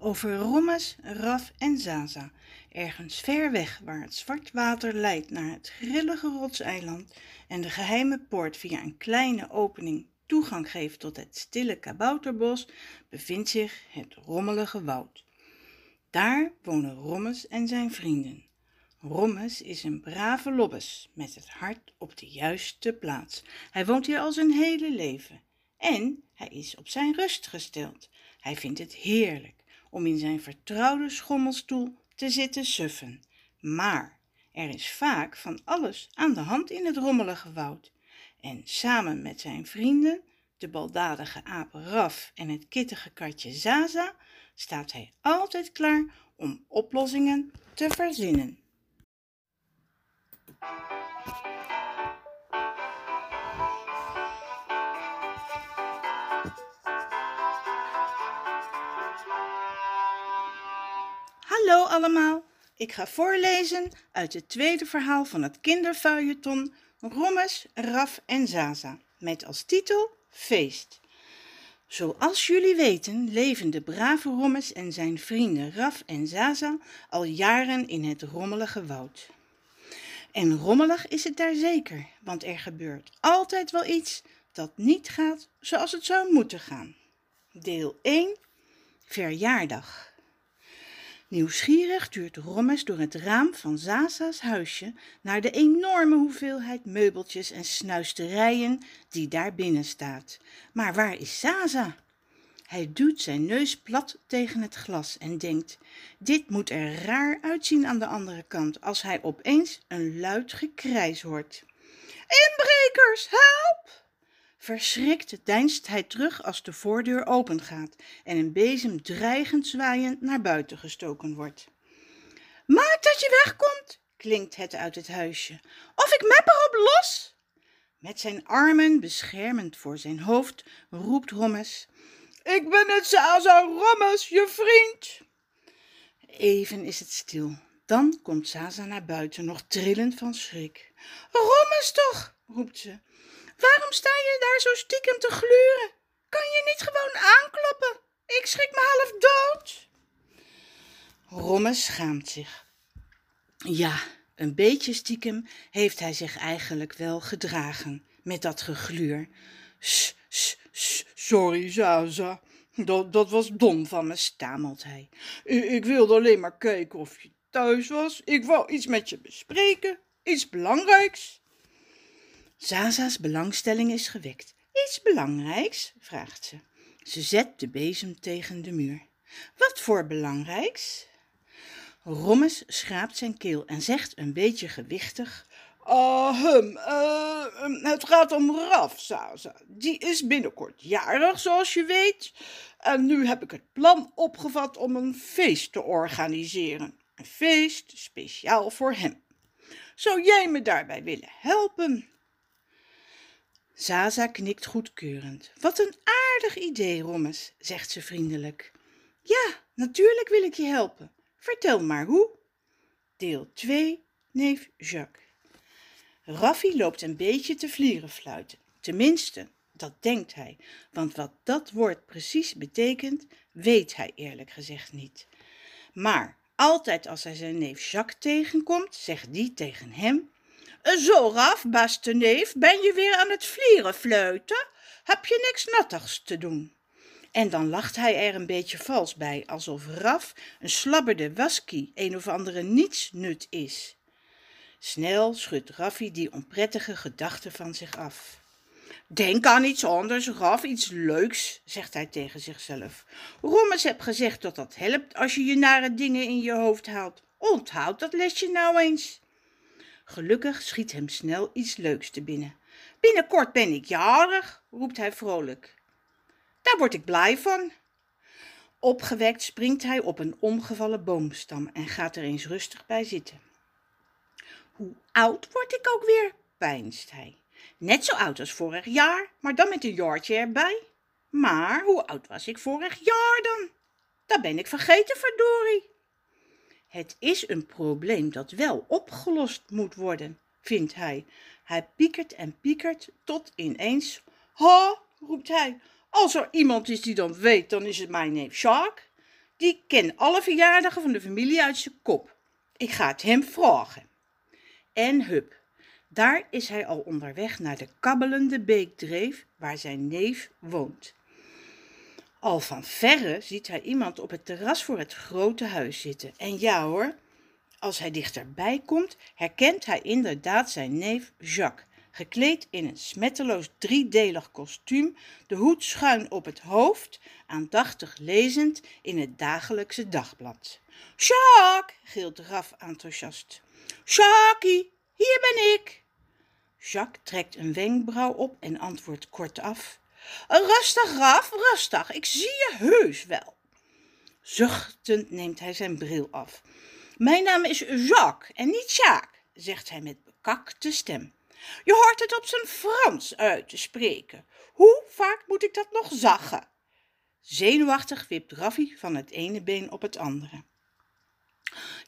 Over Rommes, Raf en Zaza, ergens ver weg waar het zwart water leidt naar het grillige rotseiland en de geheime poort via een kleine opening toegang geeft tot het stille kabouterbos, bevindt zich het rommelige woud. Daar wonen Rommes en zijn vrienden. Rommes is een brave lobbes met het hart op de juiste plaats. Hij woont hier al zijn hele leven. En hij is op zijn rust gesteld. Hij vindt het heerlijk om in zijn vertrouwde schommelstoel te zitten suffen. Maar er is vaak van alles aan de hand in het rommelige woud. En samen met zijn vrienden, de baldadige aap Raf en het kittige katje Zaza, staat hij altijd klaar om oplossingen te verzinnen. Hallo allemaal, ik ga voorlezen uit het tweede verhaal van het kinderfeuilleton Rommes, Raf en Zaza, met als titel Feest. Zoals jullie weten leven de brave Rommes en zijn vrienden Raf en Zaza al jaren in het rommelige woud. En rommelig is het daar zeker, want er gebeurt altijd wel iets dat niet gaat zoals het zou moeten gaan. Deel 1 Verjaardag Nieuwsgierig duurt Rommes door het raam van Zaza's huisje naar de enorme hoeveelheid meubeltjes en snuisterijen die daar binnen staat. Maar waar is Zaza? Hij duwt zijn neus plat tegen het glas en denkt: Dit moet er raar uitzien aan de andere kant als hij opeens een luid gekrijs hoort. Inbrekers, help! Verschrikt deinst hij terug als de voordeur opengaat en een bezem dreigend zwaaiend naar buiten gestoken wordt. Maak dat je wegkomt, klinkt het uit het huisje, of ik mep erop los. Met zijn armen beschermend voor zijn hoofd roept Rommes, ik ben het Zaza Rommes, je vriend. Even is het stil. Dan komt Zaza naar buiten, nog trillend van schrik. Rommes toch, roept ze. Waarom sta je daar zo stiekem te gluren? Kan je niet gewoon aankloppen? Ik schrik me half dood. Romme schaamt zich. Ja, een beetje stiekem heeft hij zich eigenlijk wel gedragen met dat gegluur. S, s, s, sorry, Zaza. Dat, dat was dom van me, stamelt hij. Ik, ik wilde alleen maar kijken of je thuis was. Ik wou iets met je bespreken. Iets belangrijks. Zaza's belangstelling is gewekt. Iets belangrijks? vraagt ze. Ze zet de bezem tegen de muur. Wat voor belangrijks? Rommes schraapt zijn keel en zegt een beetje gewichtig: Uh, het gaat om Raf, Zaza. Die is binnenkort jarig, zoals je weet. En nu heb ik het plan opgevat om een feest te organiseren. Een feest speciaal voor hem. Zou jij me daarbij willen helpen? Zaza knikt goedkeurend. Wat een aardig idee, Rommes, zegt ze vriendelijk. Ja, natuurlijk wil ik je helpen. Vertel maar hoe. Deel 2, neef Jacques. Raffi loopt een beetje te vlierenfluiten. Tenminste, dat denkt hij, want wat dat woord precies betekent, weet hij eerlijk gezegd niet. Maar altijd als hij zijn neef Jacques tegenkomt, zegt die tegen hem zo, Raf, beste neef, ben je weer aan het vlieren fluiten? Heb je niks nattigs te doen? En dan lacht hij er een beetje vals bij, alsof Raf een slabberde waskie, een of andere nietsnut is. Snel schudt Raffie die onprettige gedachte van zich af. Denk aan iets anders, Raf, iets leuks, zegt hij tegen zichzelf. Rommes heb gezegd dat dat helpt als je je nare dingen in je hoofd haalt. Onthoud dat lesje nou eens. Gelukkig schiet hem snel iets leuks te binnen. Binnenkort ben ik jarig, roept hij vrolijk. Daar word ik blij van. Opgewekt springt hij op een omgevallen boomstam en gaat er eens rustig bij zitten. Hoe oud word ik ook weer? peinst hij. Net zo oud als vorig jaar, maar dan met een jaartje erbij. Maar hoe oud was ik vorig jaar dan? Dat ben ik vergeten, verdorie. Het is een probleem dat wel opgelost moet worden, vindt hij. Hij piekert en piekert tot ineens... Ha, roept hij, als er iemand is die dat weet, dan is het mijn neef Sjaak. Die kent alle verjaardagen van de familie uit zijn kop. Ik ga het hem vragen. En hup, daar is hij al onderweg naar de kabbelende beekdreef waar zijn neef woont. Al van verre ziet hij iemand op het terras voor het grote huis zitten. En ja hoor, als hij dichterbij komt, herkent hij inderdaad zijn neef Jacques, gekleed in een smetteloos driedelig kostuum, de hoed schuin op het hoofd, aandachtig lezend in het dagelijkse dagblad. Jacques, gilt Raf enthousiast. Jackie, hier ben ik. Jacques trekt een wenkbrauw op en antwoordt kortaf. Rustig, Raf, rustig, ik zie je heus wel. Zuchtend neemt hij zijn bril af. Mijn naam is Jacques en niet Sjaak, zegt hij met bekakte stem. Je hoort het op zijn Frans uit te spreken. Hoe vaak moet ik dat nog zaggen? Zenuwachtig wipt Raffi van het ene been op het andere.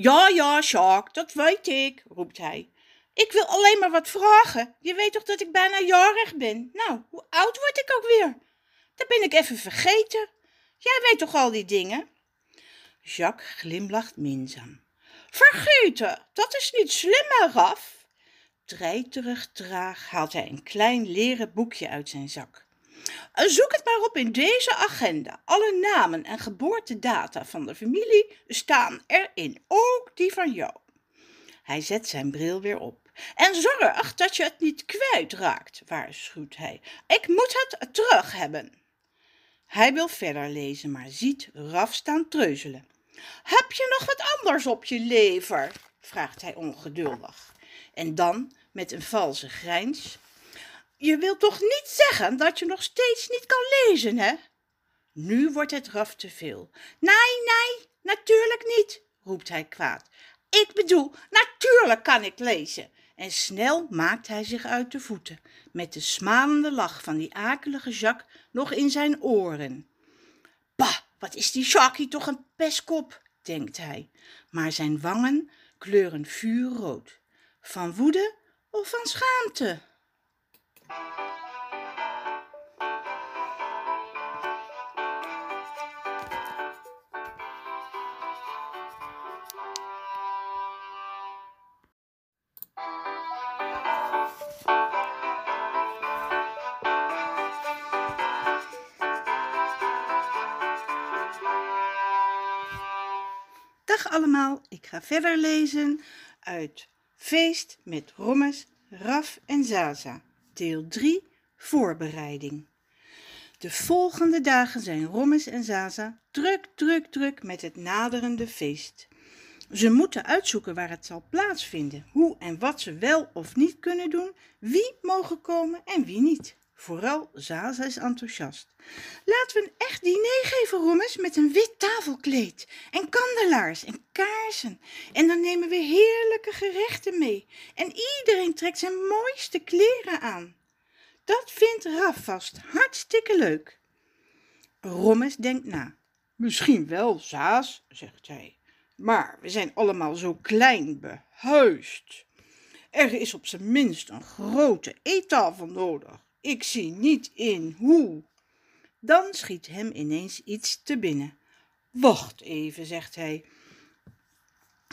Ja, ja, Sjaak, dat weet ik, roept hij. Ik wil alleen maar wat vragen. Je weet toch dat ik bijna jarig ben? Nou, hoe oud word ik ook weer? Dat ben ik even vergeten. Jij weet toch al die dingen? Jacques glimlacht minzaam. Vergeten, dat is niet slim, Raf. Treiterig traag haalt hij een klein leren boekje uit zijn zak. Zoek het maar op in deze agenda. Alle namen en geboortedata van de familie staan erin, ook die van jou. Hij zet zijn bril weer op. En zorg dat je het niet kwijtraakt, waarschuwt hij. Ik moet het terug hebben. Hij wil verder lezen, maar ziet Raf staan treuzelen. Heb je nog wat anders op je lever? vraagt hij ongeduldig. En dan, met een valse grijns, je wilt toch niet zeggen dat je nog steeds niet kan lezen, hè? Nu wordt het Raf te veel. Nee, nee, natuurlijk niet, roept hij kwaad. Ik bedoel, natuurlijk kan ik lezen en snel maakt hij zich uit de voeten, met de smalende lach van die akelige Jacques nog in zijn oren. Bah, wat is die Jackie toch een pestkop, denkt hij, maar zijn wangen kleuren vuurrood. Van woede of van schaamte? Dag allemaal, ik ga verder lezen uit Feest met Rommes, Raf en Zaza, deel 3, voorbereiding. De volgende dagen zijn Rommes en Zaza druk, druk, druk met het naderende feest. Ze moeten uitzoeken waar het zal plaatsvinden, hoe en wat ze wel of niet kunnen doen, wie mogen komen en wie niet. Vooral Zaza is enthousiast. Laten we een echt diner geven, Rommes, met een wit tafelkleed en kandelaars en kaarsen. En dan nemen we heerlijke gerechten mee. En iedereen trekt zijn mooiste kleren aan. Dat vindt Raf vast hartstikke leuk. Rommes denkt na. Misschien wel, Zaas, zegt hij. Maar we zijn allemaal zo klein behuisd. Er is op zijn minst een grote eettafel nodig. Ik zie niet in hoe. Dan schiet hem ineens iets te binnen. Wacht even, zegt hij.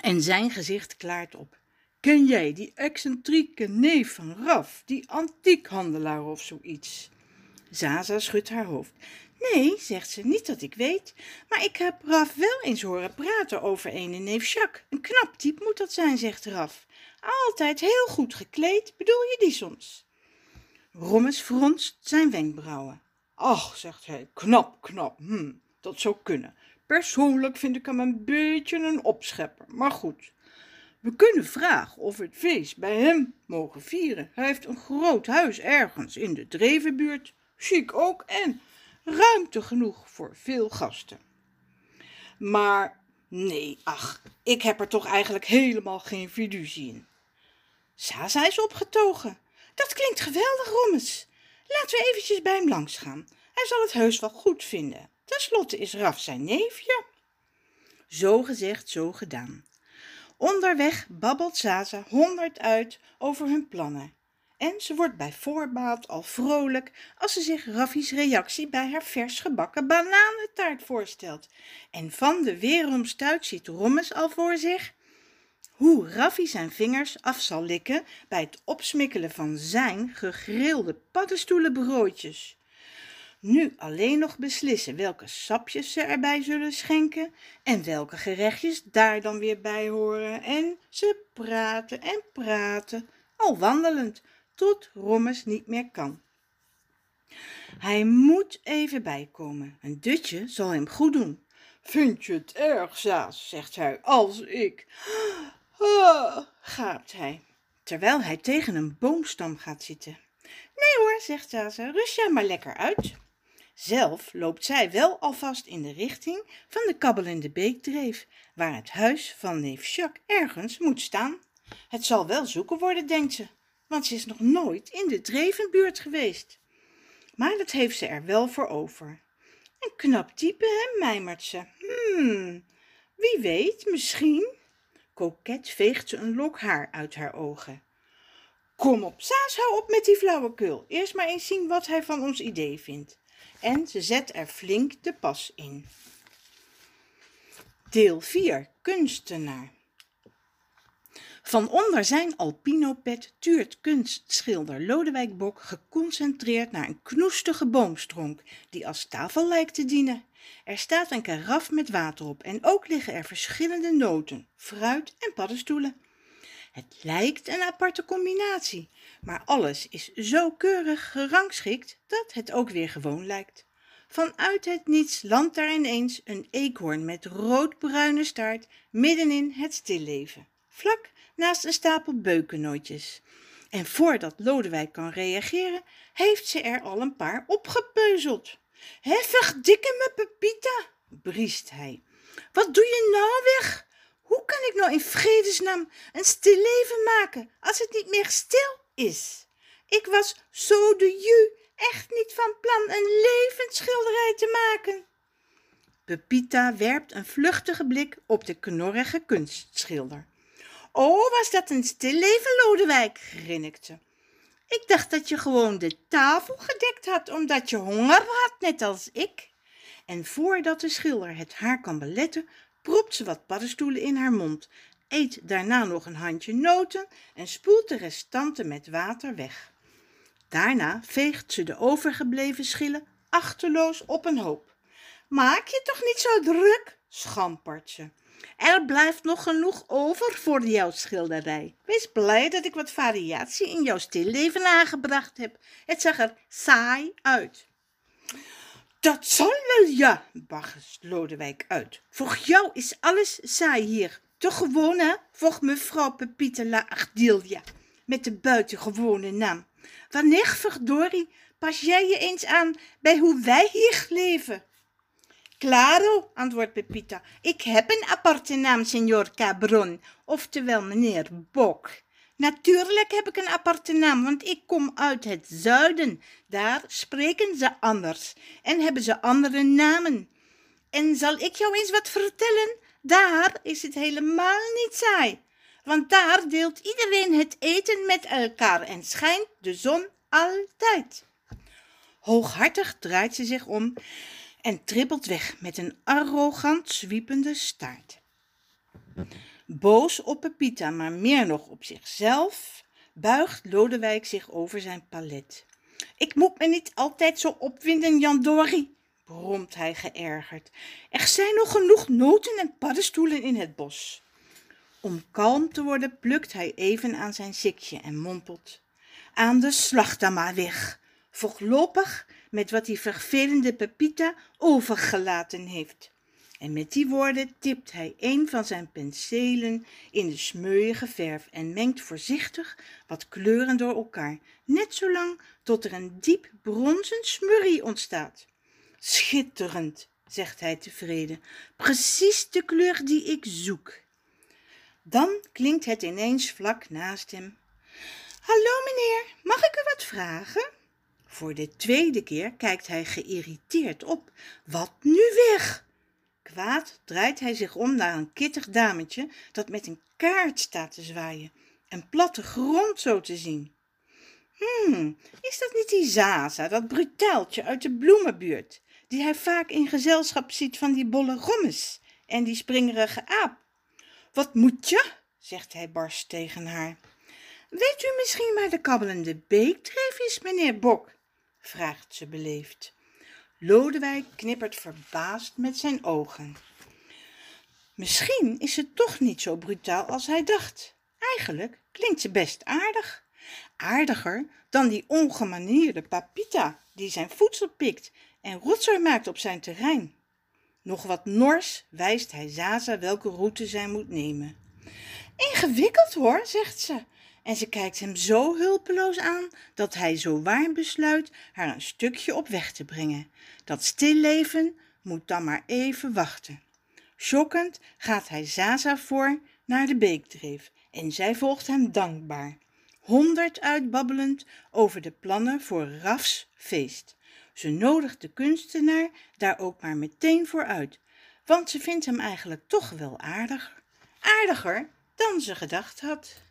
En zijn gezicht klaart op. Ken jij die excentrieke neef van Raf, die antiekhandelaar of zoiets? Zaza schudt haar hoofd. Nee, zegt ze, niet dat ik weet. Maar ik heb Raf wel eens horen praten over ene neef Jacques. Een knap type moet dat zijn, zegt Raf. Altijd heel goed gekleed, bedoel je die soms? Rommes fronst zijn wenkbrauwen. Ach, zegt hij, knap, knap, hm, dat zou kunnen. Persoonlijk vind ik hem een beetje een opschepper, maar goed. We kunnen vragen of we het feest bij hem mogen vieren. Hij heeft een groot huis ergens in de Drevenbuurt, chic ook en ruimte genoeg voor veel gasten. Maar nee, ach, ik heb er toch eigenlijk helemaal geen fiducie in. Sasa is opgetogen. Dat klinkt geweldig, Rommes. Laten we eventjes bij hem langs gaan. Hij zal het heus wel goed vinden. Ten slotte is Raf zijn neefje. Zo gezegd, zo gedaan. Onderweg babbelt Zaza honderd uit over hun plannen. En ze wordt bij voorbaat al vrolijk als ze zich Raffi's reactie bij haar vers gebakken bananentaart voorstelt. En van de weeromstuit ziet Rommes al voor zich hoe Raffi zijn vingers af zal likken bij het opsmikkelen van zijn gegrilde paddenstoelenbroodjes. Nu alleen nog beslissen welke sapjes ze erbij zullen schenken en welke gerechtjes daar dan weer bij horen. En ze praten en praten, al wandelend, tot Rommes niet meer kan. Hij moet even bijkomen. Een dutje zal hem goed doen. Vind je het erg, Saas, zegt hij, als ik... Oh, gaapt hij, terwijl hij tegen een boomstam gaat zitten. Nee hoor, zegt Saza, rust jij maar lekker uit. Zelf loopt zij wel alvast in de richting van de kabbelende beekdreef, waar het huis van neef Jacques ergens moet staan. Het zal wel zoeken worden, denkt ze, want ze is nog nooit in de drevenbuurt geweest. Maar dat heeft ze er wel voor over. Een knap type, hè, mijmert ze. Hmm, wie weet, misschien. Koket veegt ze een lok haar uit haar ogen. Kom op, Saas, hou op met die flauwekul. Eerst maar eens zien wat hij van ons idee vindt. En ze zet er flink de pas in. Deel 4. Kunstenaar. Van onder zijn alpinopet tuurt kunstschilder Lodewijk Bok geconcentreerd naar een knoestige boomstronk die als tafel lijkt te dienen. Er staat een karaf met water op en ook liggen er verschillende noten, fruit en paddenstoelen. Het lijkt een aparte combinatie, maar alles is zo keurig gerangschikt dat het ook weer gewoon lijkt. Vanuit het niets landt daar ineens een eekhoorn met roodbruine staart middenin het stilleven, vlak naast een stapel beukennootjes. En voordat Lodewijk kan reageren, heeft ze er al een paar opgepeuzeld. Heffig dikke me Pepita, briest hij. Wat doe je nou weg? Hoe kan ik nou in vredesnaam een stil leven maken als het niet meer stil is? Ik was zo de ju echt niet van plan een levensschilderij te maken. Pepita werpt een vluchtige blik op de knorrige kunstschilder. Oh, was dat een stilleven, Lodewijk, grinnikte. Ik dacht dat je gewoon de tafel gedekt had omdat je honger had, net als ik. En voordat de schilder het haar kan beletten, propt ze wat paddenstoelen in haar mond, eet daarna nog een handje noten en spoelt de restanten met water weg. Daarna veegt ze de overgebleven schillen achterloos op een hoop. Maak je toch niet zo druk, schampert ze. Er blijft nog genoeg over voor jouw schilderij. Wees blij dat ik wat variatie in jouw stilleven aangebracht heb. Het zag er saai uit. Dat zal wel, ja, barst Lodewijk uit. Voor jou is alles saai hier. Te gewoon, hè, volgens mevrouw Pepita la met de buitengewone naam. Wanneer, verdorie, pas jij je eens aan bij hoe wij hier leven? Claro, antwoordt Pepita. Ik heb een aparte naam, signor Cabron, oftewel meneer Bok. Natuurlijk heb ik een aparte naam, want ik kom uit het zuiden. Daar spreken ze anders en hebben ze andere namen. En zal ik jou eens wat vertellen? Daar is het helemaal niet saai. Want daar deelt iedereen het eten met elkaar en schijnt de zon altijd. Hooghartig draait ze zich om en trippelt weg met een arrogant zwiepende staart. Boos op Pepita, maar meer nog op zichzelf, buigt Lodewijk zich over zijn palet. Ik moet me niet altijd zo opwinden, Jan Dori, bromt hij geërgerd. Er zijn nog genoeg noten en paddenstoelen in het bos. Om kalm te worden plukt hij even aan zijn sikje en mompelt. Aan de slag dan maar weg. Voorlopig met wat die vervelende Pepita overgelaten heeft. En met die woorden tipt hij een van zijn penselen in de smeuïge verf en mengt voorzichtig wat kleuren door elkaar, net zolang tot er een diep bronzen smurrie ontstaat. Schitterend, zegt hij tevreden, precies de kleur die ik zoek. Dan klinkt het ineens vlak naast hem. Hallo meneer, mag ik u wat vragen? Voor de tweede keer kijkt hij geïrriteerd op. Wat nu weg? Kwaad draait hij zich om naar een kittig dametje dat met een kaart staat te zwaaien en platte grond zo te zien. Hmm, is dat niet die Zaza, dat brutaaltje uit de bloemenbuurt, die hij vaak in gezelschap ziet van die bolle rommes en die springerige aap? Wat moet je? zegt hij barst tegen haar. Weet u misschien waar de kabbelende beekdreef is, meneer Bok? vraagt ze beleefd. Lodewijk knippert verbaasd met zijn ogen. Misschien is ze toch niet zo brutaal als hij dacht. Eigenlijk klinkt ze best aardig. Aardiger dan die ongemanierde Papita die zijn voedsel pikt en rotzooi maakt op zijn terrein. Nog wat nors wijst hij Zaza welke route zij moet nemen. Ingewikkeld hoor, zegt ze. En ze kijkt hem zo hulpeloos aan dat hij zo waar besluit haar een stukje op weg te brengen. Dat stilleven moet dan maar even wachten. Schokkend gaat hij Zaza voor naar de beekdreef en zij volgt hem dankbaar. Honderd uitbabbelend over de plannen voor Rafs feest. Ze nodigt de kunstenaar daar ook maar meteen voor uit, want ze vindt hem eigenlijk toch wel aardig. Aardiger dan ze gedacht had.